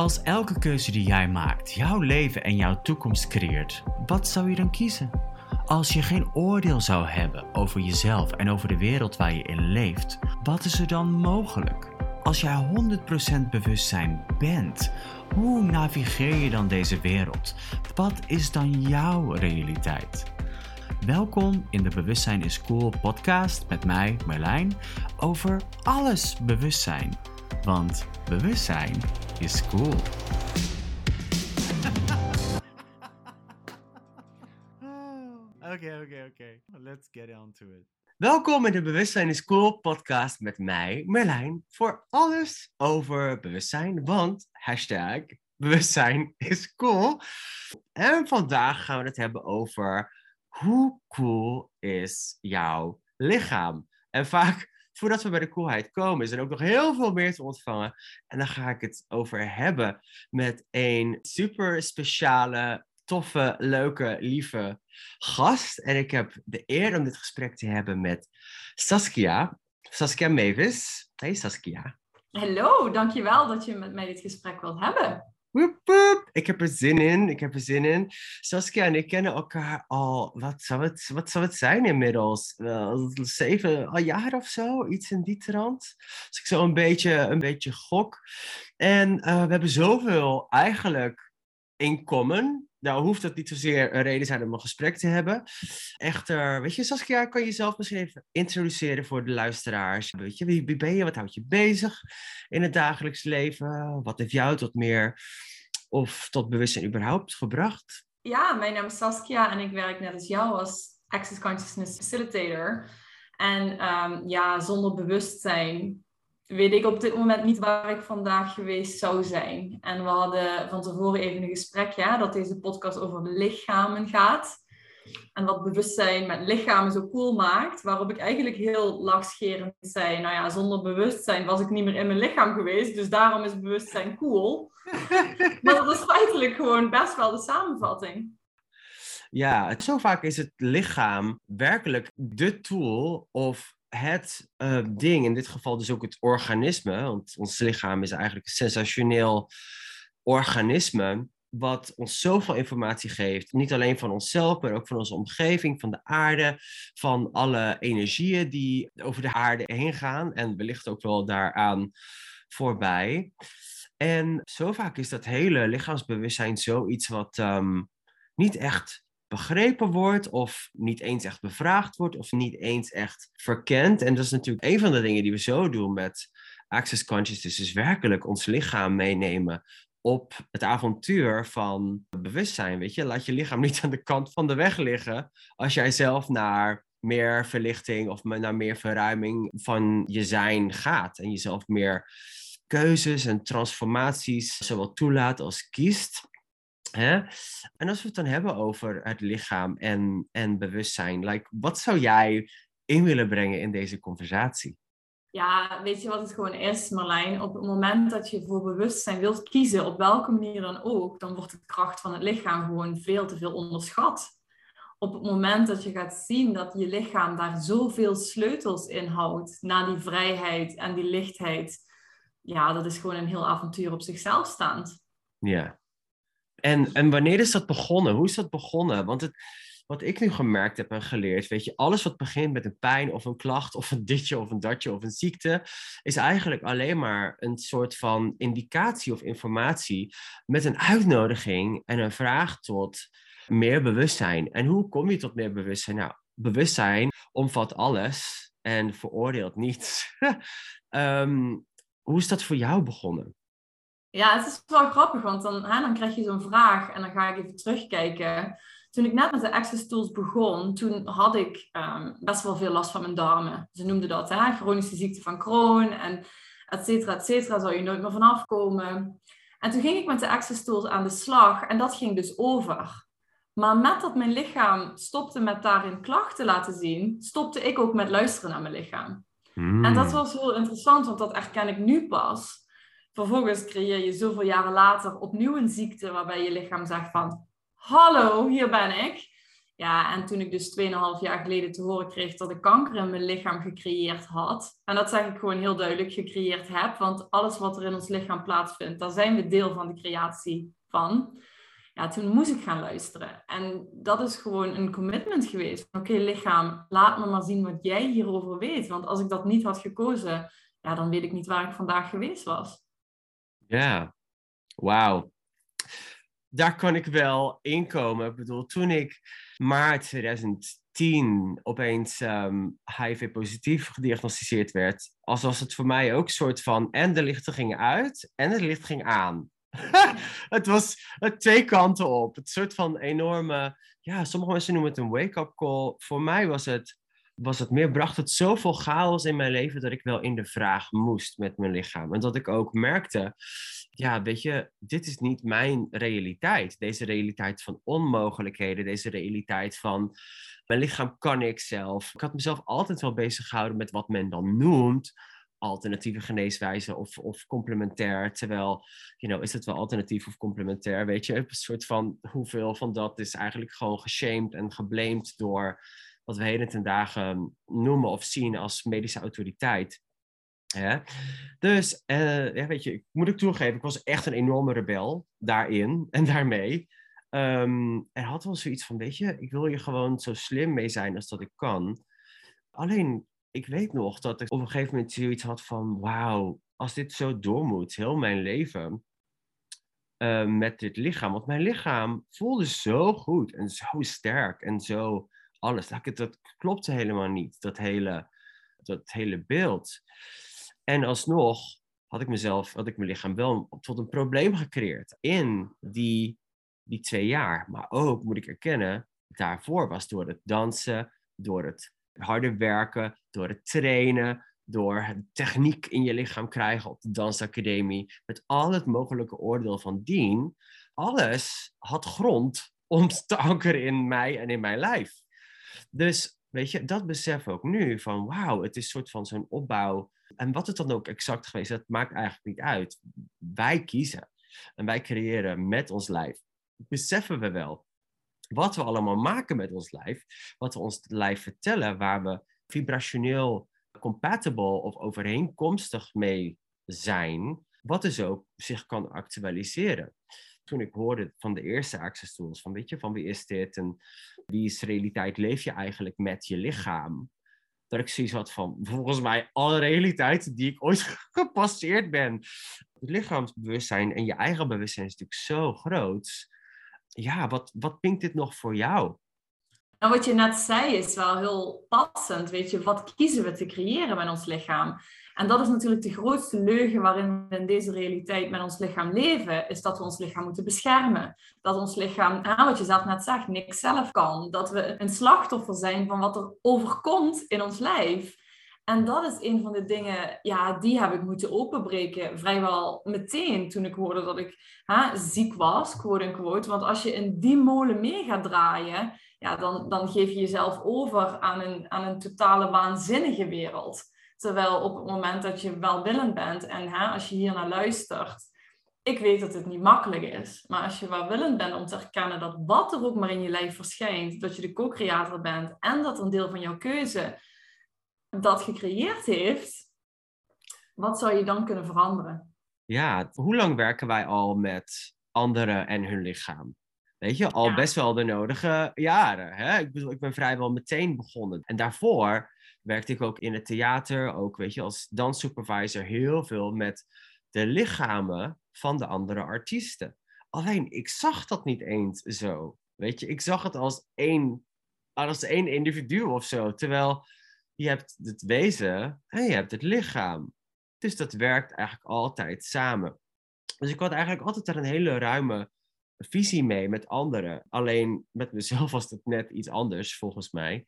Als elke keuze die jij maakt jouw leven en jouw toekomst creëert, wat zou je dan kiezen? Als je geen oordeel zou hebben over jezelf en over de wereld waar je in leeft, wat is er dan mogelijk? Als jij 100% bewustzijn bent, hoe navigeer je dan deze wereld? Wat is dan jouw realiteit? Welkom in de Bewustzijn is Cool podcast met mij, Marlijn, over alles bewustzijn. Want bewustzijn is cool. Oké, oké, oké. Let's get on to it. Welkom in de Bewustzijn is Cool podcast met mij, Merlijn, voor alles over bewustzijn. Want hashtag bewustzijn is cool. En vandaag gaan we het hebben over hoe cool is jouw lichaam? En vaak voordat we bij de coolheid komen, is er ook nog heel veel meer te ontvangen. En dan ga ik het over hebben met een super speciale, toffe, leuke, lieve gast. En ik heb de eer om dit gesprek te hebben met Saskia. Saskia Mavis. Hey Saskia. Hallo, dankjewel dat je met mij dit gesprek wilt hebben. Woep, woep. Ik heb er zin in, ik heb er zin in. Saskia en ik kennen elkaar al, wat zou het, wat zou het zijn inmiddels? Wel, zeven al jaar of zo, iets in die trant. Als ik zo een beetje, een beetje gok. En uh, we hebben zoveel eigenlijk in common. Nou hoeft dat niet zozeer een reden zijn om een gesprek te hebben. Echter, weet je, Saskia, kan je jezelf misschien even introduceren voor de luisteraars? Weet je, wie, wie ben je? Wat houdt je bezig in het dagelijks leven? Wat heeft jou tot meer of tot bewustzijn überhaupt gebracht? Ja, mijn naam is Saskia en ik werk net als jou als Access Consciousness Facilitator. En um, ja, zonder bewustzijn weet ik op dit moment niet waar ik vandaag geweest zou zijn. En we hadden van tevoren even een gesprek, ja, dat deze podcast over lichamen gaat. En wat bewustzijn met lichamen zo cool maakt. Waarop ik eigenlijk heel lakscherend zei, nou ja, zonder bewustzijn was ik niet meer in mijn lichaam geweest. Dus daarom is bewustzijn cool. maar dat is feitelijk gewoon best wel de samenvatting. Ja, zo vaak is het lichaam werkelijk de tool of het uh, ding, in dit geval dus ook het organisme, want ons lichaam is eigenlijk een sensationeel organisme, wat ons zoveel informatie geeft. Niet alleen van onszelf, maar ook van onze omgeving, van de aarde, van alle energieën die over de aarde heen gaan en wellicht ook wel daaraan voorbij. En zo vaak is dat hele lichaamsbewustzijn zoiets wat um, niet echt begrepen wordt of niet eens echt bevraagd wordt of niet eens echt verkend. En dat is natuurlijk een van de dingen die we zo doen met Access Consciousness, is werkelijk ons lichaam meenemen op het avontuur van bewustzijn. Weet je, laat je lichaam niet aan de kant van de weg liggen als jij zelf naar meer verlichting of naar meer verruiming van je zijn gaat en jezelf meer keuzes en transformaties zowel toelaat als kiest. En als we het dan hebben over het lichaam en, en bewustzijn, like, wat zou jij in willen brengen in deze conversatie? Ja, weet je wat het gewoon is, Marlijn? Op het moment dat je voor bewustzijn wilt kiezen, op welke manier dan ook, dan wordt de kracht van het lichaam gewoon veel te veel onderschat. Op het moment dat je gaat zien dat je lichaam daar zoveel sleutels in houdt naar die vrijheid en die lichtheid, ja, dat is gewoon een heel avontuur op zichzelf staand. Ja, en, en wanneer is dat begonnen? Hoe is dat begonnen? Want het, wat ik nu gemerkt heb en geleerd, weet je, alles wat begint met een pijn of een klacht of een ditje of een datje of een ziekte, is eigenlijk alleen maar een soort van indicatie of informatie met een uitnodiging en een vraag tot meer bewustzijn. En hoe kom je tot meer bewustzijn? Nou, bewustzijn omvat alles en veroordeelt niets. um, hoe is dat voor jou begonnen? Ja, het is wel grappig, want dan, dan krijg je zo'n vraag en dan ga ik even terugkijken. Toen ik net met de Access Tools begon, toen had ik um, best wel veel last van mijn darmen. Ze noemden dat hè, chronische ziekte van Crohn en et cetera, et cetera, zou je nooit meer vanaf komen. En toen ging ik met de Access Tools aan de slag en dat ging dus over. Maar met dat mijn lichaam stopte met daarin klachten laten zien, stopte ik ook met luisteren naar mijn lichaam. Hmm. En dat was heel interessant, want dat erken ik nu pas. Vervolgens creëer je zoveel jaren later opnieuw een ziekte waarbij je lichaam zegt van... Hallo, hier ben ik. Ja, en toen ik dus 2,5 jaar geleden te horen kreeg dat ik kanker in mijn lichaam gecreëerd had. En dat zeg ik gewoon heel duidelijk, gecreëerd heb. Want alles wat er in ons lichaam plaatsvindt, daar zijn we deel van de creatie van. Ja, toen moest ik gaan luisteren. En dat is gewoon een commitment geweest. Oké, lichaam, laat me maar zien wat jij hierover weet. Want als ik dat niet had gekozen, ja, dan weet ik niet waar ik vandaag geweest was. Ja, wauw. Daar kan ik wel inkomen. Ik bedoel, toen ik maart 2010 opeens um, HIV-positief gediagnosticeerd werd, als was het voor mij ook een soort van en de lichten gingen uit en het licht ging aan. het was het twee kanten op. Het soort van enorme, ja, sommige mensen noemen het een wake-up call. Voor mij was het, was het meer, bracht het zoveel chaos in mijn leven dat ik wel in de vraag moest met mijn lichaam. En dat ik ook merkte, ja, weet je, dit is niet mijn realiteit. Deze realiteit van onmogelijkheden, deze realiteit van mijn lichaam kan ik zelf. Ik had mezelf altijd wel bezig gehouden met wat men dan noemt alternatieve geneeswijze of, of complementair. Terwijl, you know, is het wel alternatief of complementair? Weet je, een soort van hoeveel van dat is eigenlijk gewoon geshamed en geblamed door wat we heden ten dagen noemen of zien als medische autoriteit. Ja. Dus, uh, ja, weet je, ik moet ik toegeven, ik was echt een enorme rebel daarin en daarmee. Um, er had wel zoiets van, weet je, ik wil je gewoon zo slim mee zijn als dat ik kan. Alleen, ik weet nog dat ik op een gegeven moment zoiets had van, wauw, als dit zo door moet, heel mijn leven, uh, met dit lichaam. Want mijn lichaam voelde zo goed en zo sterk en zo alles. Dat, dat klopte helemaal niet, dat hele, dat hele beeld. En alsnog had ik mezelf, had ik mijn lichaam wel tot een probleem gecreëerd in die, die twee jaar. Maar ook, moet ik erkennen, daarvoor was door het dansen, door het harder werken, door het trainen, door techniek in je lichaam krijgen op de dansacademie, met al het mogelijke oordeel van dien, alles had grond om te ankeren in mij en in mijn lijf. Dus weet je, dat besef ook nu van wauw, het is een soort van zo'n opbouw. En wat het dan ook exact geweest, dat maakt eigenlijk niet uit. Wij kiezen en wij creëren met ons lijf. Beseffen we wel wat we allemaal maken met ons lijf, wat we ons lijf vertellen, waar we vibrationeel compatible of overeenkomstig mee zijn, wat dus ook zich kan actualiseren. Toen ik hoorde van de eerste access tools, van weet je, van wie is dit en wie is realiteit, leef je eigenlijk met je lichaam? Dat ik zoiets had van, volgens mij, alle realiteit die ik ooit gepasseerd ben. Het lichaamsbewustzijn en je eigen bewustzijn is natuurlijk zo groot ja, wat, wat pinkt dit nog voor jou? Nou, wat je net zei is wel heel passend. Weet je, wat kiezen we te creëren met ons lichaam? En dat is natuurlijk de grootste leugen waarin we in deze realiteit met ons lichaam leven, is dat we ons lichaam moeten beschermen. Dat ons lichaam, wat je zelf net zegt, niks zelf kan. Dat we een slachtoffer zijn van wat er overkomt in ons lijf. En dat is een van de dingen, ja, die heb ik moeten openbreken vrijwel meteen toen ik hoorde dat ik ziek was, quote unquote. Want als je in die molen mee gaat draaien, ja, dan, dan geef je jezelf over aan een, aan een totale waanzinnige wereld. Terwijl op het moment dat je welwillend bent en hè, als je hier naar luistert, ik weet dat het niet makkelijk is. Maar als je welwillend bent om te erkennen dat wat er ook maar in je lijf verschijnt, dat je de co-creator bent en dat een deel van jouw keuze dat gecreëerd heeft, wat zou je dan kunnen veranderen? Ja, hoe lang werken wij al met anderen en hun lichaam? Weet je, al best wel de nodige jaren. Hè? Ik, bedoel, ik ben vrijwel meteen begonnen. En daarvoor werkte ik ook in het theater, ook weet je, als danssupervisor heel veel met de lichamen van de andere artiesten. Alleen, ik zag dat niet eens zo. Weet je, ik zag het als één, als één individu of zo. Terwijl je hebt het wezen en je hebt het lichaam. Dus dat werkt eigenlijk altijd samen. Dus ik had eigenlijk altijd er een hele ruime visie mee met anderen. Alleen met mezelf was het net iets anders, volgens mij.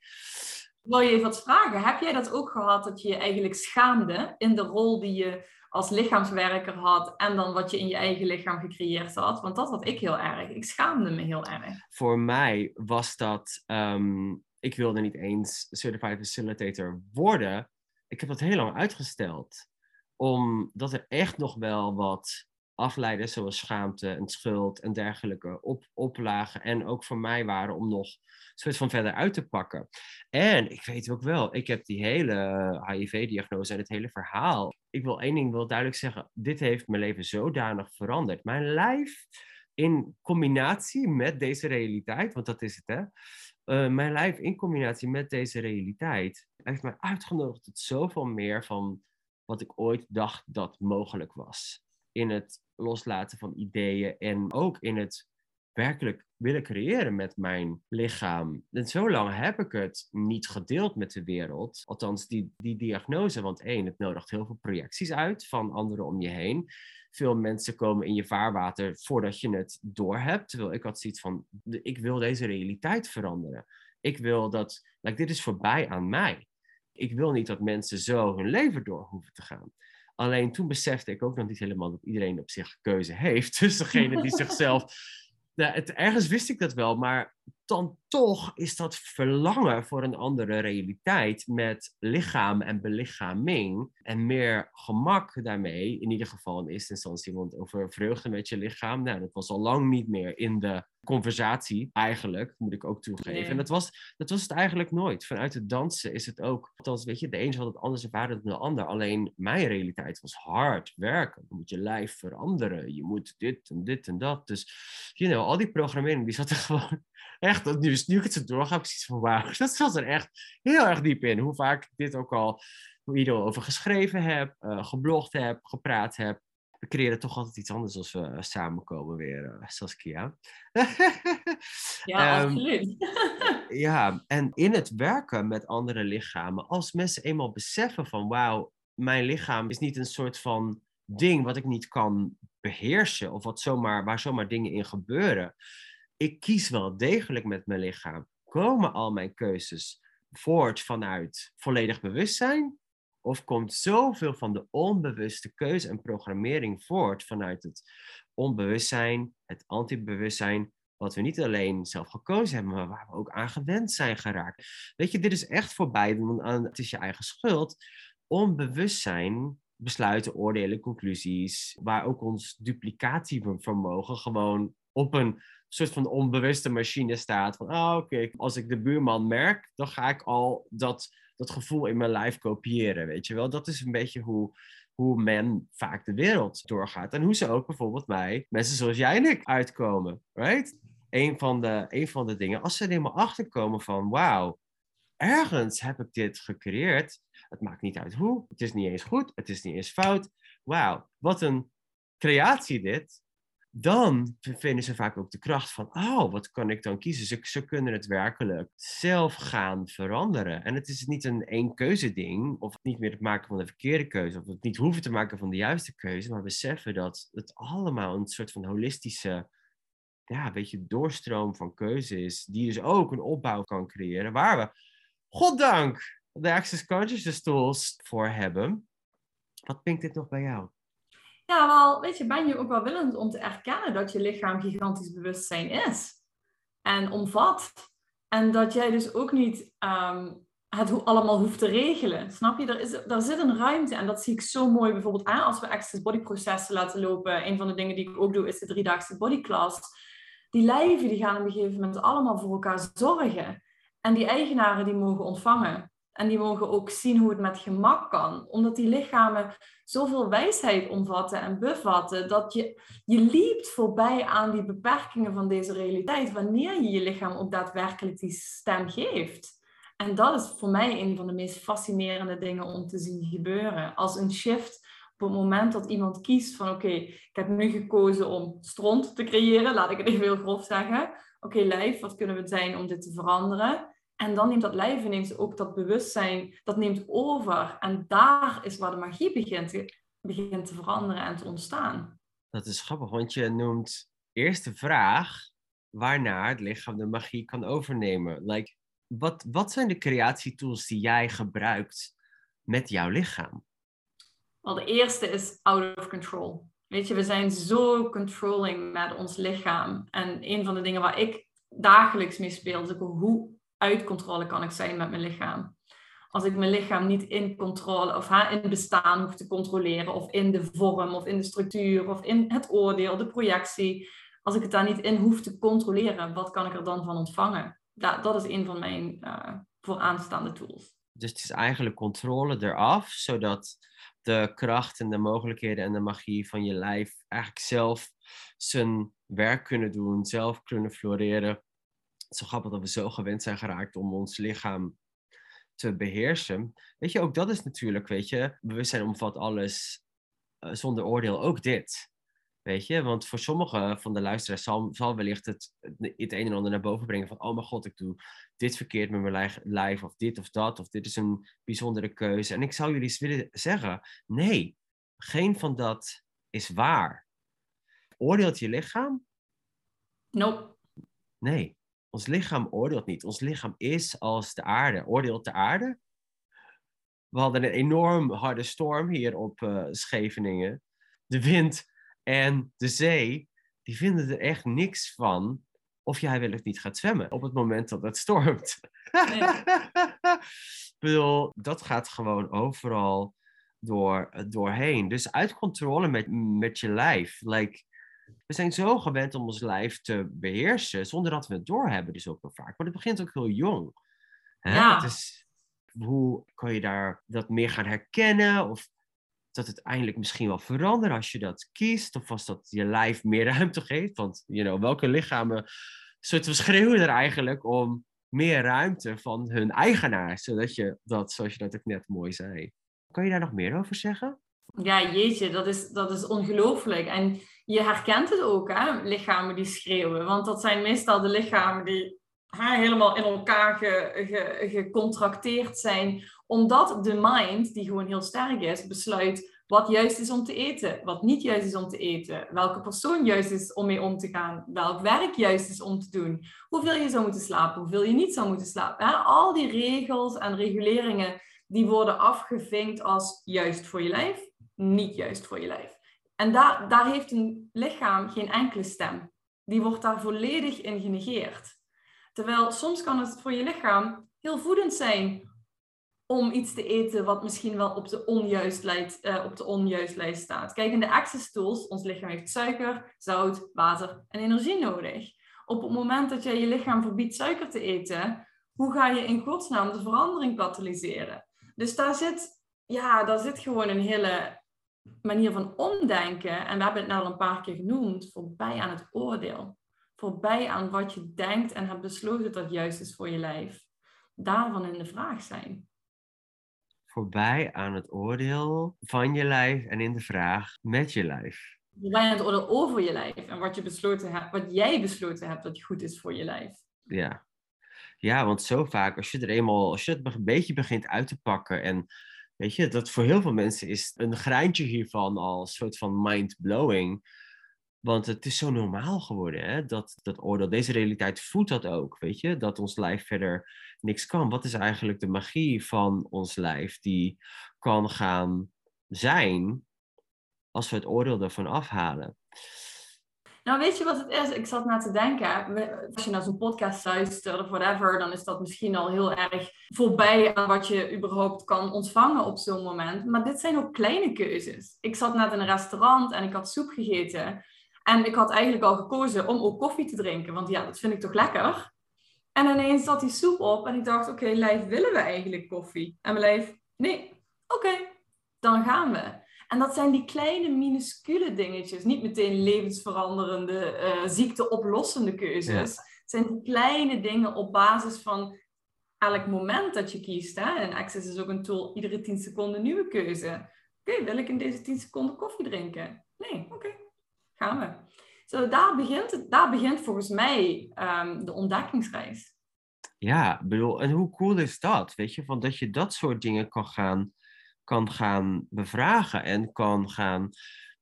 Wil je even wat vragen? Heb jij dat ook gehad dat je je eigenlijk schaamde in de rol die je als lichaamswerker had en dan wat je in je eigen lichaam gecreëerd had? Want dat had ik heel erg. Ik schaamde me heel erg. Voor mij was dat ehm, ik wilde niet eens certified facilitator worden. Ik heb dat heel lang uitgesteld. Omdat er echt nog wel wat afleiden, zoals schaamte en schuld en dergelijke op, oplagen. En ook voor mij waren om nog soort van verder uit te pakken. En ik weet ook wel, ik heb die hele HIV-diagnose en het hele verhaal. Ik wil één ding wil duidelijk zeggen. Dit heeft mijn leven zodanig veranderd. Mijn lijf in combinatie met deze realiteit, want dat is het hè. Uh, mijn lijf in combinatie met deze realiteit heeft mij uitgenodigd tot zoveel meer van wat ik ooit dacht dat mogelijk was. In het loslaten van ideeën en ook in het werkelijk willen creëren met mijn lichaam. En zo lang heb ik het niet gedeeld met de wereld. Althans, die, die diagnose. Want één, het nodigt heel veel projecties uit van anderen om je heen. Veel mensen komen in je vaarwater voordat je het doorhebt. Terwijl ik had zoiets van, ik wil deze realiteit veranderen. Ik wil dat, like, dit is voorbij aan mij. Ik wil niet dat mensen zo hun leven door hoeven te gaan. Alleen toen besefte ik ook nog niet helemaal dat iedereen op zich keuze heeft. Dus degene die zichzelf ja, het, ergens wist ik dat wel, maar dan toch is dat verlangen voor een andere realiteit met lichaam en belichaming en meer gemak daarmee, in ieder geval in eerste instantie, want over vreugde met je lichaam, nou, dat was al lang niet meer in de conversatie, eigenlijk, moet ik ook toegeven. En dat was, dat was het eigenlijk nooit. Vanuit het dansen is het ook, althans, weet je, de een zal het anders ervaren dan de ander. Alleen mijn realiteit was hard werken. Je moet je lijf veranderen. Je moet dit en dit en dat. Dus, you know, al die programmering, die zat er gewoon echt, nu, nu ik het zo doorga, heb ik zoiets van wauw, dat zat er echt heel erg diep in. Hoe vaak ik dit ook al, hoe je over geschreven heb, uh, geblogd heb, gepraat heb. We creëren toch altijd iets anders als we uh, samenkomen weer, uh, Saskia. ja, um, absoluut. ja, en in het werken met andere lichamen, als mensen eenmaal beseffen van wauw, mijn lichaam is niet een soort van ding wat ik niet kan beheersen of wat zomaar, waar zomaar dingen in gebeuren ik kies wel degelijk met mijn lichaam. Komen al mijn keuzes voort vanuit volledig bewustzijn? Of komt zoveel van de onbewuste keuze en programmering voort vanuit het onbewustzijn, het antibewustzijn, wat we niet alleen zelf gekozen hebben, maar waar we ook aan gewend zijn geraakt? Weet je, dit is echt voorbij, want het is je eigen schuld. Onbewustzijn besluiten, oordelen, conclusies, waar ook ons duplicatievermogen gewoon op een soort van onbewuste machine staat. Van, ah, oké, als ik de buurman merk, dan ga ik al dat, dat gevoel in mijn lijf kopiëren, weet je wel. Dat is een beetje hoe, hoe men vaak de wereld doorgaat. En hoe ze ook bijvoorbeeld bij mensen zoals jij en ik uitkomen, right? Een van de, een van de dingen, als ze er helemaal achterkomen van, wauw, ergens heb ik dit gecreëerd. Het maakt niet uit hoe, het is niet eens goed, het is niet eens fout. Wauw, wat een creatie dit dan vinden ze vaak ook de kracht van, oh, wat kan ik dan kiezen? Ze, ze kunnen het werkelijk zelf gaan veranderen. En het is niet een één keuze ding, of niet meer het maken van de verkeerde keuze, of het niet hoeven te maken van de juiste keuze, maar beseffen dat het allemaal een soort van holistische, ja, weet je, doorstroom van keuze is, die dus ook een opbouw kan creëren, waar we, goddank, de Access Consciousness Tools voor hebben. Wat pinkt dit nog bij jou? Ja, wel, weet je, ben je ook wel willend om te erkennen dat je lichaam gigantisch bewustzijn is en omvat. En dat jij dus ook niet um, het allemaal hoeft te regelen. Snap je? Er, is, er zit een ruimte en dat zie ik zo mooi bijvoorbeeld aan als we access body processen laten lopen. Een van de dingen die ik ook doe is de driedaagse body class. Die lijven die gaan op een gegeven moment allemaal voor elkaar zorgen. En die eigenaren die mogen ontvangen. En die mogen ook zien hoe het met gemak kan. Omdat die lichamen zoveel wijsheid omvatten en bevatten. Dat je, je liept voorbij aan die beperkingen van deze realiteit. Wanneer je je lichaam ook daadwerkelijk die stem geeft. En dat is voor mij een van de meest fascinerende dingen om te zien gebeuren. Als een shift op het moment dat iemand kiest van oké, ik heb nu gekozen om stront te creëren. Laat ik het even heel grof zeggen. Oké, lijf, wat kunnen we zijn om dit te veranderen? En dan neemt dat lijf ineens ook dat bewustzijn, dat neemt over. En daar is waar de magie begint te, begint te veranderen en te ontstaan. Dat is grappig, want je noemt eerst de vraag waarnaar het lichaam de magie kan overnemen. Like, wat, wat zijn de creatietools die jij gebruikt met jouw lichaam? Wel, de eerste is out of control. Weet je, we zijn zo controlling met ons lichaam. En een van de dingen waar ik dagelijks mee speel, is ook hoe uit controle kan ik zijn met mijn lichaam. als ik mijn lichaam niet in controle of ha, in bestaan hoef te controleren, of in de vorm, of in de structuur, of in het oordeel, de projectie, als ik het daar niet in hoef te controleren, wat kan ik er dan van ontvangen? Dat, dat is een van mijn uh, vooraanstaande tools. Dus het is eigenlijk controle eraf, zodat de kracht en de mogelijkheden en de magie van je lijf eigenlijk zelf zijn werk kunnen doen, zelf kunnen floreren. Het is zo grappig dat we zo gewend zijn geraakt om ons lichaam te beheersen. Weet je, ook dat is natuurlijk, weet je, bewustzijn omvat alles uh, zonder oordeel, ook dit. Weet je, want voor sommige van de luisteraars zal, zal wellicht het, het een en ander naar boven brengen van, oh mijn god, ik doe dit verkeerd met mijn lijf, of dit of dat, of dit is een bijzondere keuze. En ik zou jullie eens willen zeggen, nee, geen van dat is waar. Oordeelt je lichaam? Nope. Nee, ons lichaam oordeelt niet. Ons lichaam is als de aarde. Oordeelt de aarde? We hadden een enorm harde storm hier op uh, Scheveningen. De wind en de zee, die vinden er echt niks van of jij wel of niet gaat zwemmen op het moment dat het stormt. Nee. Ik bedoel, dat gaat gewoon overal door, doorheen. Dus uit controle met, met je lijf. Like, we zijn zo gewend om ons lijf te beheersen, zonder dat we het doorhebben, dus ook wel vaak. Maar het begint ook heel jong. Hè? Ja. Dus hoe kan je daar dat meer gaan herkennen? Of dat het eindelijk misschien wel verandert als je dat kiest? Of als dat je lijf meer ruimte geeft? Want you know, welke lichamen soort we schreeuwen er eigenlijk om meer ruimte van hun eigenaar, zodat je dat, zoals je dat ook net mooi zei. Kan je daar nog meer over zeggen? Ja, jeetje, dat is, dat is ongelooflijk. En je herkent het ook, hè? lichamen die schreeuwen. Want dat zijn meestal de lichamen die hè, helemaal in elkaar ge, gecontracteerd zijn. Omdat de mind, die gewoon heel sterk is, besluit wat juist is om te eten, wat niet juist is om te eten, welke persoon juist is om mee om te gaan, welk werk juist is om te doen, hoeveel je zou moeten slapen, hoeveel je niet zou moeten slapen. Al die regels en reguleringen die worden afgevinkt als juist voor je lijf, niet juist voor je lijf. En daar, daar heeft een lichaam geen enkele stem. Die wordt daar volledig in genegeerd. Terwijl soms kan het voor je lichaam heel voedend zijn om iets te eten wat misschien wel op de onjuist, lijst, uh, op de onjuist lijst staat. Kijk, in de access tools, ons lichaam heeft suiker, zout, water en energie nodig. Op het moment dat jij je lichaam verbiedt suiker te eten, hoe ga je in godsnaam de verandering katalyseren? Dus daar zit, ja, daar zit gewoon een hele manier van omdenken. En we hebben het nou al een paar keer genoemd, voorbij aan het oordeel. Voorbij aan wat je denkt en hebt besloten dat juist is voor je lijf. Daarvan in de vraag zijn voorbij aan het oordeel van je lijf en in de vraag met je lijf. Voorbij aan het oordeel over je lijf en wat, je besloten hebt, wat jij besloten hebt dat goed is voor je lijf. Ja. ja, want zo vaak als je er eenmaal, als je het een beetje begint uit te pakken en weet je, dat voor heel veel mensen is een graantje hiervan al een soort van mind-blowing. Want het is zo normaal geworden, hè? Dat, dat oordeel. Deze realiteit voedt dat ook, weet je? Dat ons lijf verder niks kan. Wat is eigenlijk de magie van ons lijf die kan gaan zijn als we het oordeel ervan afhalen? Nou, weet je wat het is? Ik zat na te denken. Als je naar zo'n podcast luistert of whatever, dan is dat misschien al heel erg voorbij aan wat je überhaupt kan ontvangen op zo'n moment. Maar dit zijn ook kleine keuzes. Ik zat net in een restaurant en ik had soep gegeten. En ik had eigenlijk al gekozen om ook koffie te drinken, want ja, dat vind ik toch lekker. En ineens zat die soep op en ik dacht, oké, lijf, willen we eigenlijk koffie? En mijn lijf, nee, oké, dan gaan we. En dat zijn die kleine, minuscule dingetjes. Niet meteen levensveranderende, uh, ziekteoplossende keuzes. Het zijn die kleine dingen op basis van elk moment dat je kiest. Hè? En Access is ook een tool, iedere 10 seconden nieuwe keuze. Oké, wil ik in deze 10 seconden koffie drinken? Nee, oké, gaan we. Zo, daar, begint het, daar begint volgens mij um, de ontdekkingsreis. Ja, bedoel, en hoe cool is dat? Weet je, van dat je dat soort dingen kan gaan, kan gaan bevragen en kan gaan,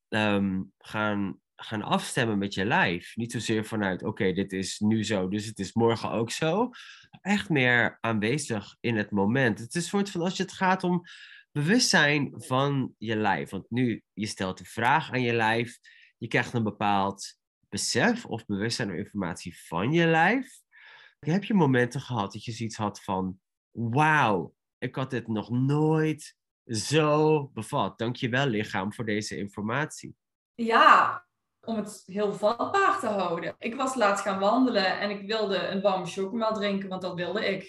um, gaan, gaan afstemmen met je lijf. Niet zozeer vanuit, oké, dit is nu zo, dus het is morgen ook zo. Echt meer aanwezig in het moment. Het is een soort van als je het gaat om bewustzijn van je lijf. Want nu, je stelt de vraag aan je lijf je krijgt een bepaald besef of bewustzijn of informatie van je lijf. Heb je momenten gehad dat je zoiets had van, wauw, ik had dit nog nooit zo bevat. Dankjewel lichaam voor deze informatie. Ja, om het heel vatbaar te houden. Ik was laatst gaan wandelen en ik wilde een warme chocomel drinken, want dat wilde ik.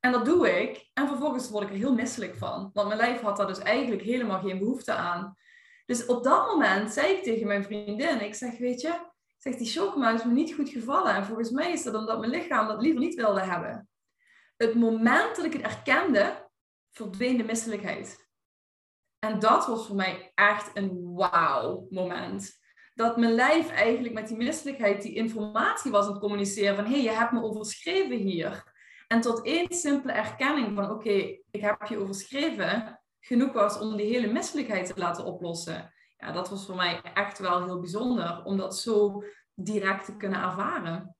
En dat doe ik. En vervolgens word ik er heel misselijk van. Want mijn lijf had daar dus eigenlijk helemaal geen behoefte aan. Dus op dat moment zei ik tegen mijn vriendin, ik zeg, weet je, die chocomel is me niet goed gevallen. En volgens mij is dat omdat mijn lichaam dat liever niet wilde hebben. Het moment dat ik het erkende, verdween de misselijkheid. En dat was voor mij echt een wauw moment dat mijn lijf eigenlijk met die misselijkheid die informatie was aan het communiceren van hé, hey, je hebt me overschreven hier. En tot één simpele erkenning van oké, ik heb je overschreven, genoeg was om die hele misselijkheid te laten oplossen. Ja, dat was voor mij echt wel heel bijzonder om dat zo direct te kunnen ervaren.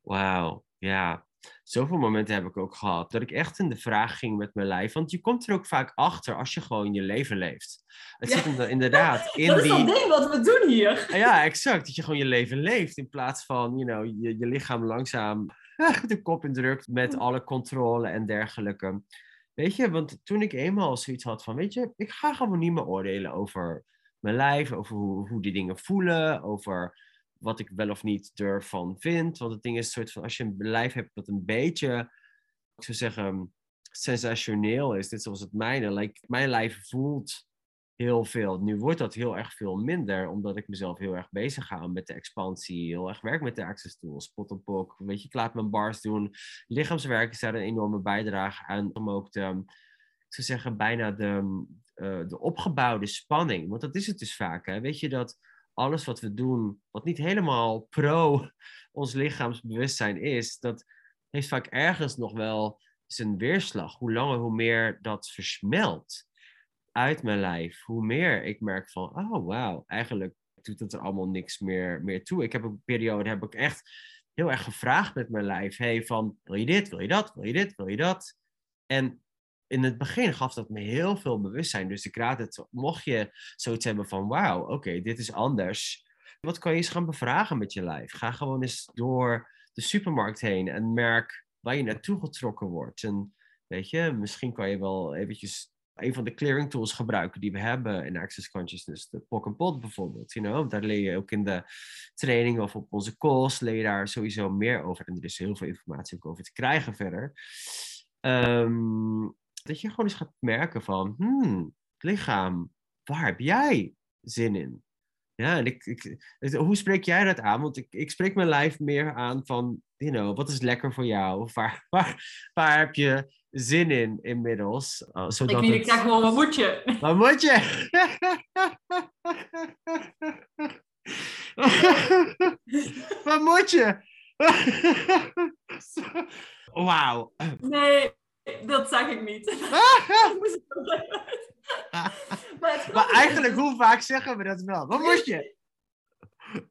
Wauw, ja zoveel momenten heb ik ook gehad. Dat ik echt in de vraag ging met mijn lijf. Want je komt er ook vaak achter als je gewoon je leven leeft. Het zit er inderdaad in dat die... Dat is dat ding wat we doen hier. Ja, exact. Dat je gewoon je leven leeft. In plaats van, you know, je, je lichaam langzaam de kop indrukt met alle controle en dergelijke. Weet je, want toen ik eenmaal zoiets had van, weet je, ik ga gewoon niet meer oordelen over mijn lijf, over hoe, hoe die dingen voelen, over wat ik wel of niet ervan vind. Want het ding is, soort van, als je een lijf hebt dat een beetje, ik zou zeggen, sensationeel is, dit zoals het mijne. Like, mijn lijf voelt heel veel. Nu wordt dat heel erg veel minder, omdat ik mezelf heel erg bezig ga met de expansie, heel erg werk met de access tools, pot en pok, weet je, ik laat mijn bars doen. Lichaamswerk is daar een enorme bijdrage aan om ook de, ik zou zeggen, bijna de, uh, de opgebouwde spanning, want dat is het dus vaak, hè? weet je, dat alles wat we doen, wat niet helemaal pro ons lichaamsbewustzijn is, dat heeft vaak ergens nog wel zijn weerslag. Hoe langer, hoe meer dat versmelt uit mijn lijf. Hoe meer ik merk van, oh wauw, eigenlijk doet het er allemaal niks meer, meer toe. Ik heb een periode, heb ik echt heel erg gevraagd met mijn lijf. Hey, van, wil je dit, wil je dat, wil je dit, wil je dat? En in het begin gaf dat me heel veel bewustzijn. Dus ik raad het, mocht je zoiets hebben van, wauw, oké, dit is anders. Wat kan je eens gaan bevragen met je lijf? Ga gewoon eens door de supermarkt heen en merk waar je naartoe getrokken wordt. En weet je, misschien kan je wel eventjes een van de clearing tools gebruiken die we hebben in Access Consciousness. De POC and Pot bijvoorbeeld. You know? Daar leer je ook in de training of op onze calls leer je daar sowieso meer over. En er is heel veel informatie ook over te krijgen verder. Um, dat je gewoon eens gaat merken van, hmm, lichaam, waar heb jij zin in? Ja, en ik, ik, hoe spreek jij dat aan? Want ik, ik spreek mijn lijf meer aan van, you know, wat is lekker voor jou? Of waar, waar, waar heb je zin in inmiddels? Uh, zodat ik niet, ik zeg gewoon, wat moet je? Wat moet je? wat moet je? Wauw. Nee, dat zeg ik niet. maar, maar eigenlijk, hoe vaak zeggen we dat wel? Wat moest je?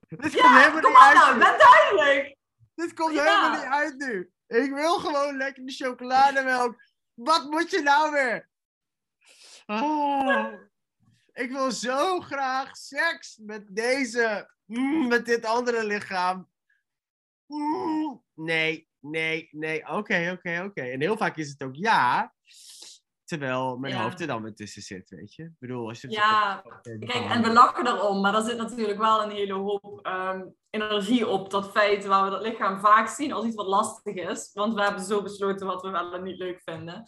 Dit ja, komt helemaal niet uit. Nou, ben duidelijk. Dit komt helemaal niet uit nu. Ik wil gewoon lekker de chocolademelk. Wat moet je nou weer? Oh, ik wil zo graag seks met deze, mm, met dit andere lichaam. Mm, nee, nee, nee, oké, oké, oké. En heel vaak is het ook ja, terwijl mijn hoofd er dan weer tussen zit, weet je. Ik bedoel, als je... Ja, kijk, en we lachen erom, maar er zit natuurlijk wel een hele hoop ehm, energie op dat feit waar we dat lichaam vaak zien als iets wat lastig is. Want we hebben zo besloten wat we wel en niet leuk vinden.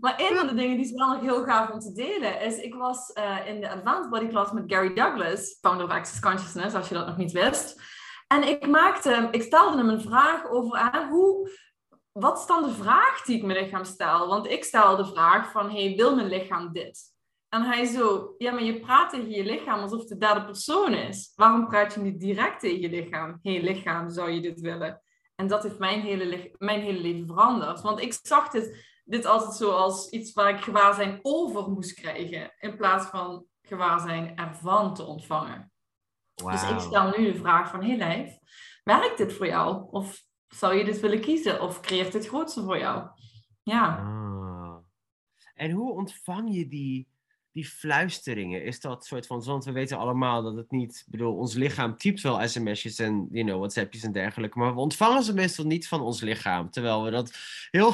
Maar een van de dingen die is wel nog heel gaaf om te delen is, ik was uh, in de Advanced Body Class met Gary Douglas, founder of Access Consciousness, als je dat nog niet wist. En ik, maakte, ik stelde hem een vraag over aan hoe, wat is dan de vraag die ik mijn lichaam stel? Want ik stel de vraag van, hey, wil mijn lichaam dit? En hij zo, ja, maar je praat tegen je lichaam alsof de derde persoon is. Waarom praat je niet direct tegen je lichaam? Hé, hey, lichaam, zou je dit willen? En dat heeft mijn hele, mijn hele leven veranderd. Want ik zag dit, dit altijd zo als iets waar ik gewaarzijn over moest krijgen. In plaats van gewaarzijn ervan te ontvangen. Dus ik stel nu de vraag van, hey, lijf, werkt dit voor jou? Of zou je dit willen kiezen? Of creëert dit grootste voor jou? Ja. Ah. En hoe ontvang je die die fluisteringen, is dat soort van, want we weten allemaal dat het niet, ik bedoel, ons lichaam typt wel sms'jes en, you know, whatsappjes en dergelijke, maar we ontvangen ze meestal niet van ons lichaam, terwijl we dat heel,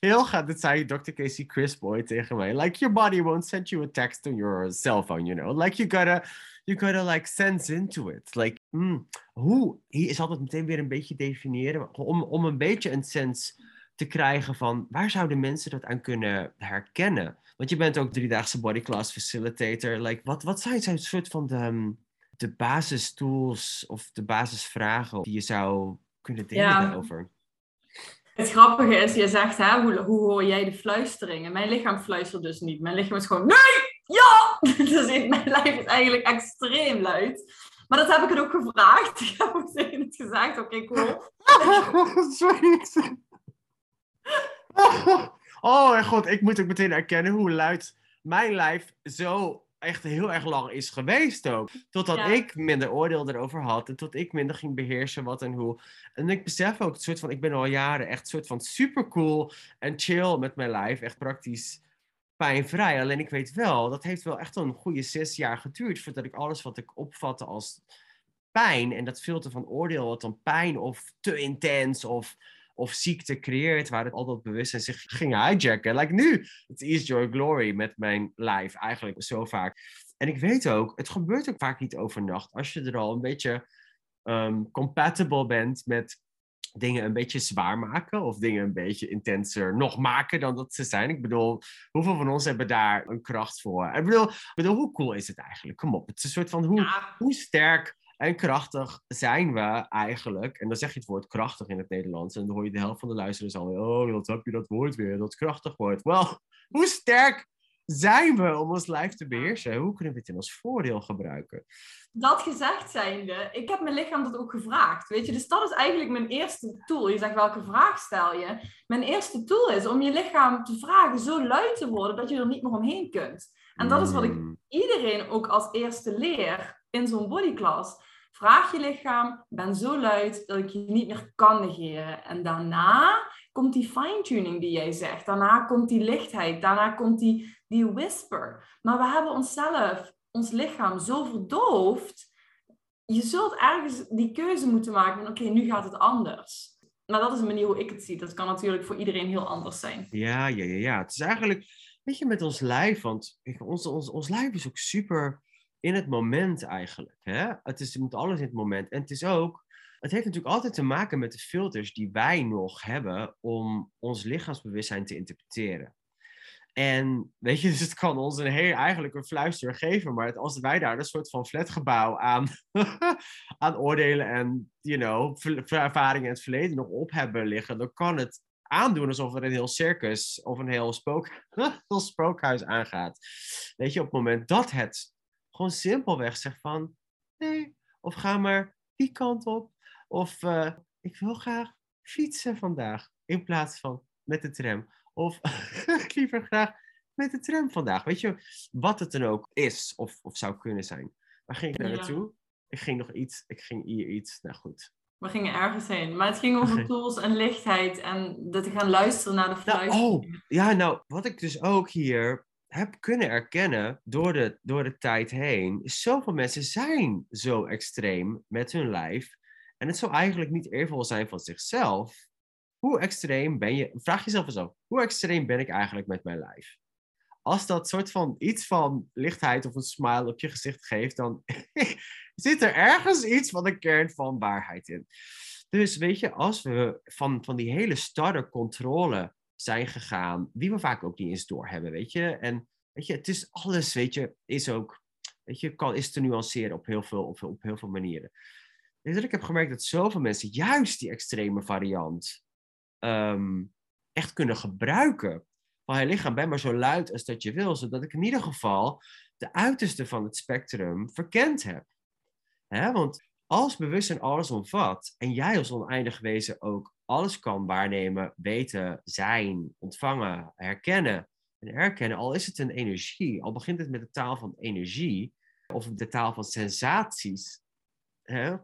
heel gaat, dat zei Dr. Casey Boy tegen mij, like your body won't send you a text on your cell phone, you know, like you gotta, you gotta like sense into it, like, mm, hoe, hier is altijd meteen weer een beetje definiëren, om, om een beetje een sens te krijgen van, waar zouden mensen dat aan kunnen herkennen? Want je bent ook driedaagse bodyclass facilitator. Like, wat, wat zijn zo'n soort van de, ehm, de basistools of de basisvragen die je zou kunnen delen ja. daarover? Het grappige is, je zegt, hè, hoe, hoe hoor jij de fluisteringen? Mijn lichaam fluistert dus niet. Mijn lichaam is gewoon, nee, ja! Dus mijn lijf is eigenlijk extreem luid. Maar dat heb ik het ook gevraagd. Ik heb ook tegen het gezegd, oké, okay, cool. Sorry. Oh god, ik moet ook meteen erkennen hoe luid mijn lijf zo echt heel erg lang is geweest ook. Totdat ik minder oordeel erover had en tot ik minder ging beheersen wat en hoe. En ik besef ook, het soort van, ik ben al jaren echt soort van super cool en chill met mijn lijf. Echt praktisch pijnvrij. Alleen ik weet wel, dat heeft wel echt een goede zes jaar geduurd voordat ik alles wat ik opvatte als pijn en dat filter van oordeel, wat dan pijn of te intens of of ziekte creëert, waar het al dat bewustzijn zich ging hijacken. Like nu, het is Joy Glory met mijn life eigenlijk zo vaak. En ik weet ook, het gebeurt ook vaak niet overnacht. Als je er al een beetje um, compatible bent met dingen een beetje zwaar maken of dingen een beetje intenser nog maken dan dat ze zijn. Ik bedoel, hoeveel van ons hebben daar een kracht voor? Ik bedoel, ik bedoel hoe cool is het eigenlijk? Kom op, het is een soort van hoe, hoe sterk en krachtig zijn we eigenlijk. En dan zeg je het woord krachtig in het Nederlands. En dan hoor je de helft van de luisteraars al. Oh, wat heb je dat woord weer? Dat krachtig woord. Wel, hoe sterk zijn we om ons lijf te beheersen? Hoe kunnen we het in ons voordeel gebruiken? Dat gezegd zijnde, ik heb mijn lichaam dat ook gevraagd. Weet je, dus dat is eigenlijk mijn eerste tool. Je zegt welke vraag stel je? Mijn eerste tool is om je lichaam te vragen zo luid te worden dat je er niet meer omheen kunt. En dat is wat ik hmm. iedereen ook als eerste leer in zo'n bodyclass. Vraag je lichaam, ben zo luid dat ik je niet meer kan negeren. En daarna komt die fine-tuning die jij zegt. Daarna komt die lichtheid. Daarna komt die, die whisper. Maar we hebben onszelf, ons lichaam zo verdoofd. Je zult ergens die keuze moeten maken van oké, nu gaat het anders. Maar dat is een manier hoe ik het zie. Dat kan natuurlijk voor iedereen heel anders zijn. Ja, ja, ja, ja. Het is eigenlijk, weet je, met ons lijf. Want ons, ons, ons lijf is ook super in het moment eigenlijk. Hè? Het, is, het moet alles in het moment. En het is ook, het heeft natuurlijk altijd te maken met de filters die wij nog hebben om ons lichaamsbewustzijn te interpreteren. En weet je, dus het kan ons een heel, eigenlijk een fluister geven, maar als wij daar een soort van flatgebouw aan, aan oordelen en, you know, ervaringen in het verleden nog op hebben liggen, dan kan het aandoen alsof er een heel circus of een heel, spook, heel spookhuis aangaat. Weet je, op het moment dat het gewoon simpelweg zeg van nee, of ga maar die kant op. Of uh, ik wil graag fietsen vandaag in plaats van met de tram. Of ik liever graag met de tram vandaag. Weet je, wat het dan ook is of, of zou kunnen zijn. Waar ging ik daar naartoe? Ik ging nog iets, ik ging hier iets. Nou goed. We gingen ergens heen. Maar het ging over tools en lichtheid en dat te gaan luisteren naar de fluistering. Nou, oh, ja, nou, wat ik dus ook hier heb kunnen erkennen door de, door de tijd heen. Zoveel mensen zijn zo extreem met hun lijf. En het zou eigenlijk niet eervol zijn van zichzelf. Hoe extreem ben je? Vraag jezelf eens af. Hoe extreem ben ik eigenlijk met mijn lijf? Als dat soort van iets van lichtheid of een smile op je gezicht geeft, dan zit er ergens iets van een kern van waarheid in. Dus weet je, als we van, van die hele starre controle zijn gegaan, die we vaak ook niet eens doorhebben, weet je. En weet je, het is alles, weet je, is ook, weet je, kan, is te nuanceren op heel veel, op, op heel veel manieren. Dus ik heb gemerkt dat zoveel mensen juist die extreme variant ehm, echt kunnen gebruiken. Van je lichaam, ben maar zo luid als dat je wil, zodat ik in ieder geval de uiterste van het spectrum verkend heb. Want als bewustzijn alles omvat en jij als oneindig wezen ook alles kan waarnemen, weten, zijn, ontvangen, herkennen en herkennen, al is het een energie, al begint het met de taal van energie of de taal van sensaties, hè,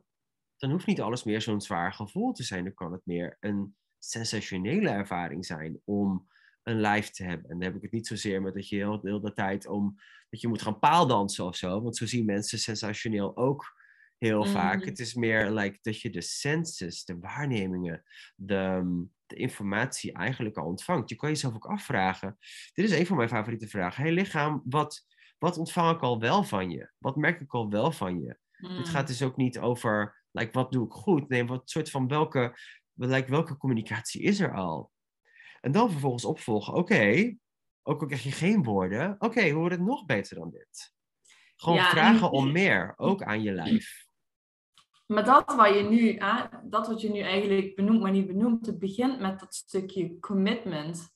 dan hoeft niet alles meer zo'n zwaar gevoel te zijn. Dan kan het meer een sensationele ervaring zijn om een lijf te hebben. En dan heb ik het niet zozeer met dat je heel, heel de tijd om dat je moet gaan paaldansen of zo. Want zo zien mensen sensationeel ook heel vaak. Mhm. Het is meer like dat je de senses, de waarnemingen, de, de informatie eigenlijk al ontvangt. Je kan jezelf ook afvragen. Dit is een van mijn favoriete vragen. Hey lichaam, wat, wat ontvang ik al wel van je? Wat merk ik al wel van je? Mm. Het gaat dus ook niet over, like, wat doe ik goed? Nee, wat soort van welke, like, welke communicatie is er al? En dan vervolgens opvolgen, oké, ook al krijg je geen woorden, oké, hoe wordt het nog beter dan dit? Gewoon Ja, en- vragen om meer, ook aan je lijf. Maar dat wat je nu, hè, dat wat je nu eigenlijk benoemt, maar niet benoemt, het begint met dat stukje commitment.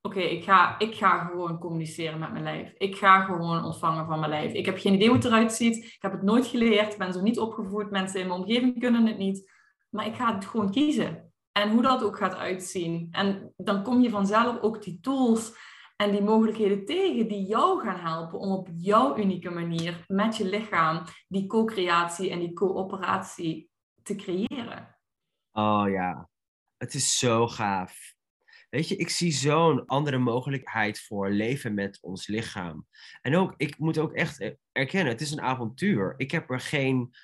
Oké, ik, ga, ik ga gewoon communiceren met mijn lijf. Ik ga gewoon ontvangen van mijn lijf. Ik heb geen idee hoe het eruit ziet. Ik heb het nooit geleerd. Ik ben zo niet opgevoed. Mensen in mijn omgeving kunnen het niet. Maar ik ga het gewoon kiezen. En hoe dat ook gaat uitzien. En dan kom je vanzelf ook die tools en die mogelijkheden tegen die jou gaan helpen om op jouw unieke manier met je lichaam die co-creatie en die coöperatie te creëren. Oh ja, het is zo gaaf. Weet je, ik zie zo'n andere mogelijkheid voor leven met ons lichaam. En ook, ik moet ook echt erkennen, het is een avontuur. Ik heb er geen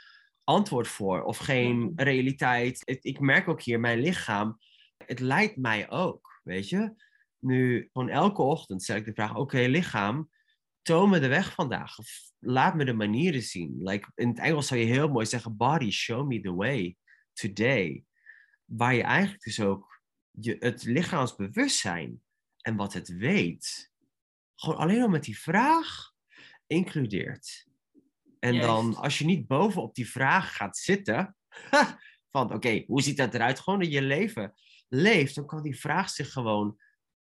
antwoord voor of geen Mhm. realiteit. Ik merk ook hier, mijn lichaam, het leidt mij ook, weet je. Nu, gewoon elke ochtend stel ik de vraag, oké lichaam, toon me de weg vandaag. Of laat me de manieren zien. Like, in het Engels zou je heel mooi zeggen, body, show me the way today. Waar je eigenlijk dus ook je, het lichaamsbewustzijn en wat het weet, gewoon alleen al met die vraag includeert. En dan, als je niet bovenop die vraag gaat zitten, van oké, hoe ziet dat eruit? Gewoon dat je leven leeft, dan kan die vraag zich gewoon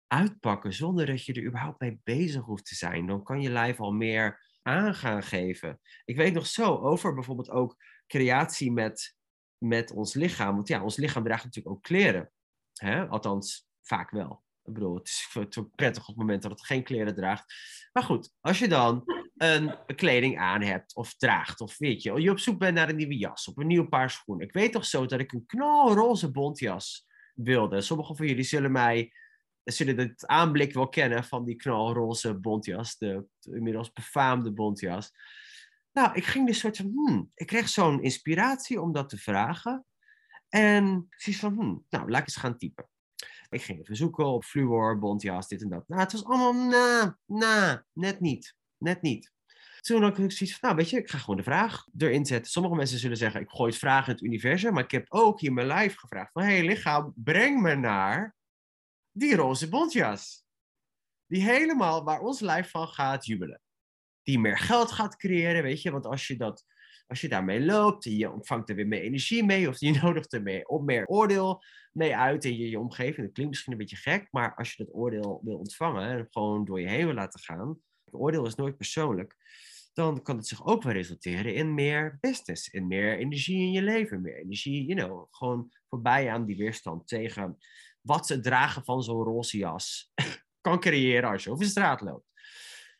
uitpakken zonder dat je er überhaupt mee bezig hoeft te zijn. Dan kan je lijf al meer aan gaan geven. Ik weet nog zo over bijvoorbeeld ook creatie met, met ons lichaam. Want ja, ons lichaam draagt natuurlijk ook kleren. Hè? Althans, vaak wel. Ik bedoel, het is prettig op het moment dat het geen kleren draagt. Maar goed, als je dan een kleding aan hebt of draagt, of weet je, je op zoek bent naar een nieuwe jas of een nieuw paar schoenen. Ik weet toch zo dat ik een knalroze bontjas wilde. Sommigen van jullie zullen mij zullen het aanblik wel kennen van die knalroze bontjas, de, de inmiddels befaamde bontjas. Nou, ik ging dus soort van, hmm, ik kreeg zo'n inspiratie om dat te vragen. En precies van, hmm, nou, laat ik eens gaan typen. Ik ging even zoeken op fluor, bontjas, dit en dat. Nou, het was allemaal, na, na, net niet, net niet. Toen had ik zoiets van, nou weet je, ik ga gewoon de vraag erin zetten. Sommige mensen zullen zeggen, ik gooi het vragen in het universum. Maar ik heb ook hier mijn lijf gevraagd van, hé hey, lichaam, breng me naar die roze bontjas. Die helemaal waar ons lijf van gaat jubelen. Die meer geld gaat creëren, weet je. Want als je, dat, als je daarmee loopt, je ontvangt er weer meer energie mee. Of je nodigt er meer, op meer oordeel mee uit in je, je omgeving. Dat klinkt misschien een beetje gek, maar als je dat oordeel wil ontvangen. En gewoon door je heen wil laten gaan. Het oordeel is nooit persoonlijk. Dan kan het zich ook wel resulteren in meer business. In meer energie in je leven. Meer energie, you know. Gewoon voorbij aan die weerstand tegen wat het dragen van zo'n roze jas kan creëren als je over de straat loopt.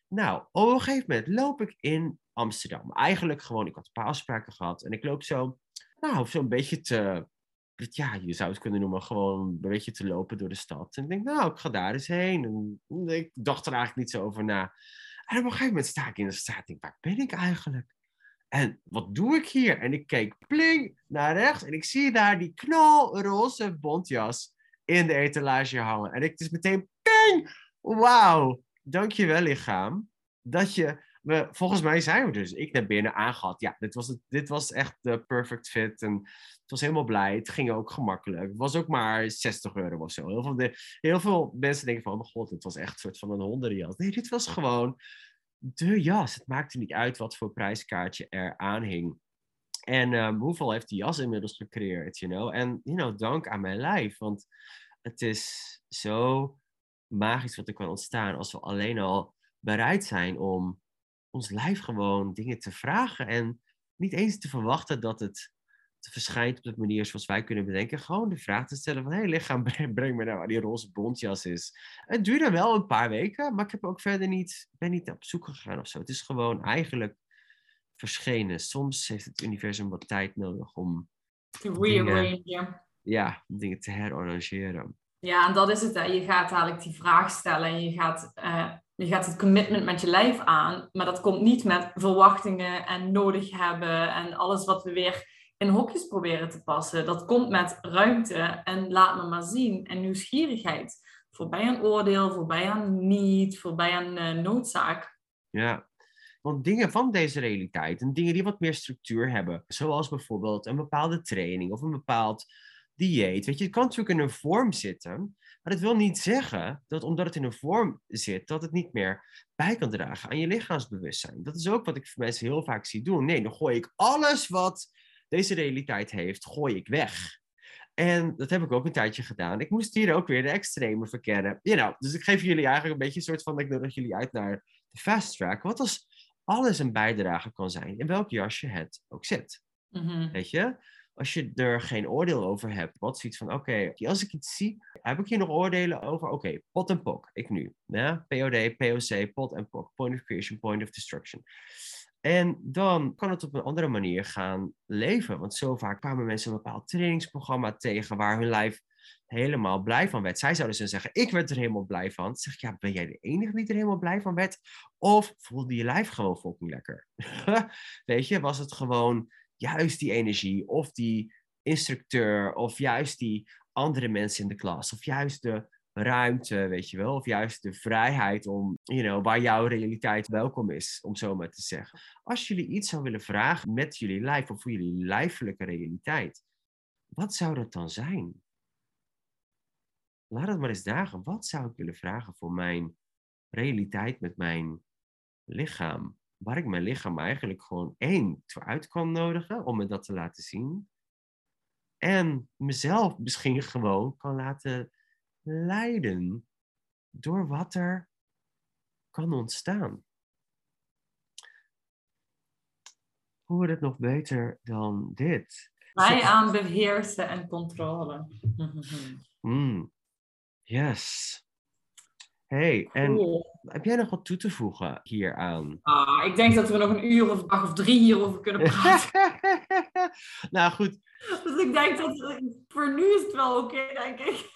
Nou, op een gegeven moment loop ik in Amsterdam. Eigenlijk gewoon, ik had een paar afspraken gehad. En ik loop zo, nou, zo'n beetje te, ja, je zou het kunnen noemen, gewoon een beetje te lopen door de stad. En ik denk, nou, ik ga daar eens heen. En ik dacht er eigenlijk niet zo over na. En op een gegeven moment sta ik in de straat en denk, waar ben ik eigenlijk? En wat doe ik hier? En ik keek pling naar rechts en ik zie daar die knalroze bontjas in de etalage hangen. En ik is meteen ping! Wauw! Dankjewel lichaam. Dat je, we, volgens mij zijn we dus, ik naar binnen aangehad. Ja, dit was, het, dit was echt de perfect fit. En het was helemaal blij. Het ging ook gemakkelijk. Het was ook maar 60 euro of zo. Heel veel, de, heel veel mensen denken van, oh mijn god, dit was echt een soort van een hondenjas. Nee, dit was gewoon de jas. Het maakte niet uit wat voor prijskaartje er aan hing. En um, hoeveel heeft die jas inmiddels gecreëerd, you know? En, you know, dank aan mijn lijf. Want het is zo magisch wat er kan ontstaan als we alleen al bereid zijn om ons lijf gewoon dingen te vragen. En niet eens te verwachten dat het te verschijnt op de manier zoals wij kunnen bedenken. Gewoon de vraag te stellen van, hé hey, lichaam, breng, me nou waar die roze bontjas is. Het duurde wel een paar weken, maar ik heb ook verder niet, ben niet op zoek gegaan of zo. Het is gewoon eigenlijk verschenen. Soms heeft het universum wat tijd nodig om Te ja, om dingen te herarrangeren. Ja, en dat is het. Hè. Je gaat eigenlijk die vraag stellen en je gaat, uh, je gaat het commitment met je lijf aan. Maar dat komt niet met verwachtingen en nodig hebben en alles wat we weer in hokjes proberen te passen. Dat komt met ruimte en laat me maar zien en nieuwsgierigheid. Voorbij aan oordeel, voorbij aan niet, voorbij aan uh, noodzaak. Ja, want dingen van deze realiteit en dingen die wat meer structuur hebben, zoals bijvoorbeeld een bepaalde training of een bepaald dieet. Weet je, het kan natuurlijk in een vorm zitten, maar dat wil niet zeggen dat omdat het in een vorm zit, dat het niet meer bij kan dragen aan je lichaamsbewustzijn. Dat is ook wat ik voor mensen heel vaak zie doen. Nee, dan gooi ik alles wat deze realiteit heeft, gooi ik weg. En dat heb ik ook een tijdje gedaan. Ik moest hier ook weer de extreme verkennen. You know, dus ik geef jullie eigenlijk een beetje een soort van, ik nodig jullie uit naar de fast track. Wat als alles een bijdrage kan zijn, in welk jasje het ook zit. Mhm. Weet je? Als je er geen oordeel over hebt, wat zoiets van, oké, als ik iets zie, heb ik hier nog oordelen over? Oké, pot en pok, ik nu. Ja? POD, POC, pot en pok, point of creation, point of destruction. En dan kan het op een andere manier gaan leven. Want zo vaak kwamen mensen een bepaald trainingsprogramma tegen waar hun lijf helemaal blij van werd. Zij zouden ze zeggen, ik werd er helemaal blij van. Zeg ik, ja, ben jij de enige die er helemaal blij van werd? Of voelde je lijf gewoon fucking lekker? Weet je, was het gewoon juist die energie of die instructeur of juist die andere mensen in de klas of juist de ruimte, weet je wel, of juist de vrijheid om, you know, waar jouw realiteit welkom is, om zo maar te zeggen. Als jullie iets zou willen vragen met jullie lijf of voor jullie lijfelijke realiteit, wat zou dat dan zijn? Laat het maar eens dagen. Wat zou ik willen vragen voor mijn realiteit met mijn lichaam? Waar ik mijn lichaam eigenlijk gewoon één voor uit kan nodigen om me dat te laten zien. En mezelf misschien gewoon kan laten leiden door wat er kan ontstaan. Hoe wordt het nog beter dan dit? Wij aan beheersen en controle. Mm. Yes. Hey, en heb jij nog wat toe te voegen hieraan? Ah, ik denk dat we nog een uur of dag of drie hierover kunnen praten. nou goed. Dus ik denk dat voor nu is het wel oké, denk ik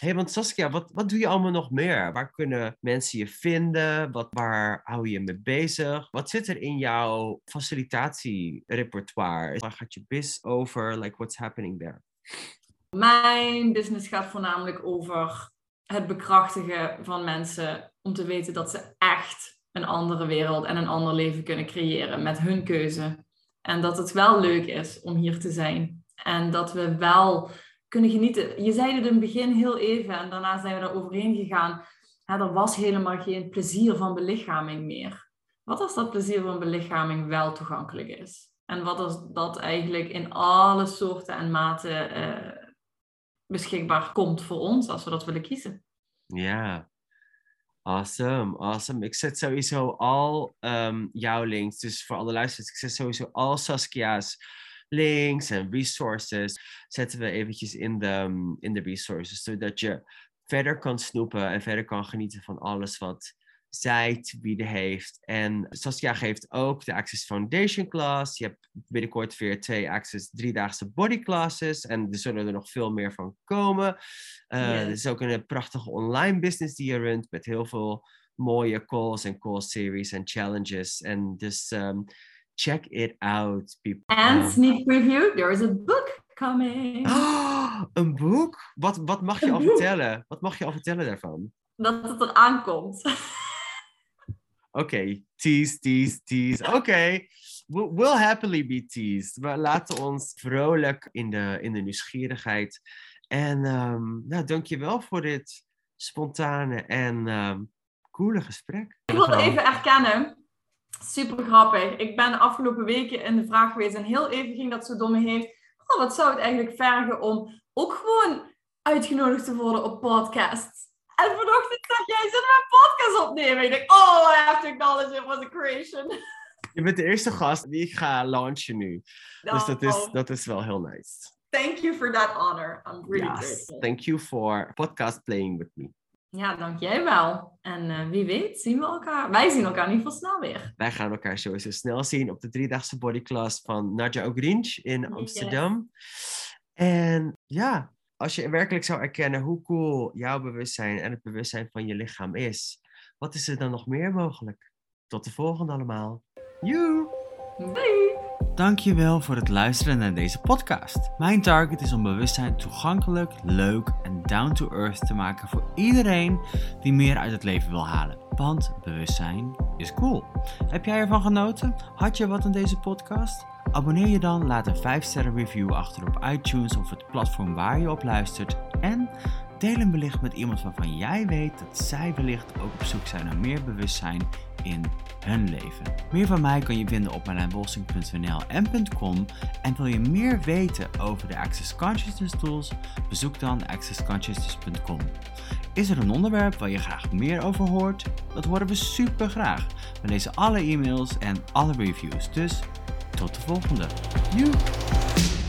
hey, want Saskia, wat, wat doe je allemaal nog meer? Waar kunnen mensen je vinden? Wat, waar hou je je mee bezig? Wat zit er in jouw facilitatierepertoire? Waar gaat je biz over? Like, what's happening there? Mijn business gaat voornamelijk over het bekrachtigen van mensen om te weten dat ze echt een andere wereld en een ander leven kunnen creëren met hun keuze. En dat het wel leuk is om hier te zijn. En dat we wel kunnen genieten. Je zei het in het begin heel even en daarna zijn we er overheen gegaan. er was helemaal geen plezier van belichaming meer. Wat als dat plezier van belichaming wel toegankelijk is? En wat als dat eigenlijk in alle soorten en maten uh, beschikbaar komt voor ons als we dat willen kiezen? Ja, Awesome, awesome. Ik zet sowieso al um, jouw links, dus voor alle luisteraars, ik zet sowieso al Saskia's links en resources zetten we eventjes in de, in de resources, zodat je verder kan snoepen en verder kan genieten van alles wat zij te bieden heeft. En Saskia geeft ook de Access Foundation class. Je hebt binnenkort weer twee Access driedaagse body classes. En er zullen er nog veel meer van komen. Uh, Er is ook een prachtige online business die je runt met heel veel mooie calls en call series en challenges. En dus um, check it out, people. And um, sneak preview, there is a book coming. Oh, een boek? Wat, wat mag je al vertellen? Wat mag je al vertellen daarvan? Dat het eraan komt. Oké, tease, tease, tease. Oké, we'll, happily be teased. We laten ons vrolijk in de, in de nieuwsgierigheid. En um, nou, dankjewel voor dit spontane en um, coole gesprek. Ik wil even erkennen Super grappig. Ik ben de afgelopen weken in de vraag geweest en heel even ging dat zo door me heen. Oh, wat zou het eigenlijk vergen om ook gewoon uitgenodigd te worden op podcasts? En vanochtend dacht jij, zullen we een podcast opnemen? Ik denk, oh, I have to acknowledge it was a creation. Je bent de eerste gast die ik ga launchen nu. Dus dat is, oh. dat is wel heel nice. Thank you for that honor. I'm really yes, grateful. Thank you for podcast playing with me. Ja, dank jij wel. En uh, wie weet zien we elkaar. Wij zien elkaar in ieder geval snel weer. Wij gaan elkaar sowieso snel zien op de driedaagse bodyclass van Nadja Ogrinch in Amsterdam. En ja, als je werkelijk zou erkennen hoe cool jouw bewustzijn en het bewustzijn van je lichaam is, wat is er dan nog meer mogelijk? Tot de volgende allemaal. Joe! Bye! Dankjewel voor het luisteren naar deze podcast. Mijn target is om bewustzijn toegankelijk, leuk en down to earth te maken voor iedereen die meer uit het leven wil halen. Want bewustzijn is cool. Heb jij ervan genoten? Had je wat aan deze podcast? Abonneer je dan, laat een 5-sterren review achter op iTunes of het platform waar je op luistert. En deel belicht met iemand waarvan jij weet dat zij wellicht ook op zoek zijn naar meer bewustzijn in hun leven. Meer van mij kan je vinden op marlijnbolsing.nl en .com. En wil je meer weten over de Access Consciousness tools? Bezoek dan accessconsciousness.com. Is er een onderwerp waar je graag meer over hoort? Dat horen we super graag. We lezen alle e-mails en alle reviews. Dus tot de volgende. Joe!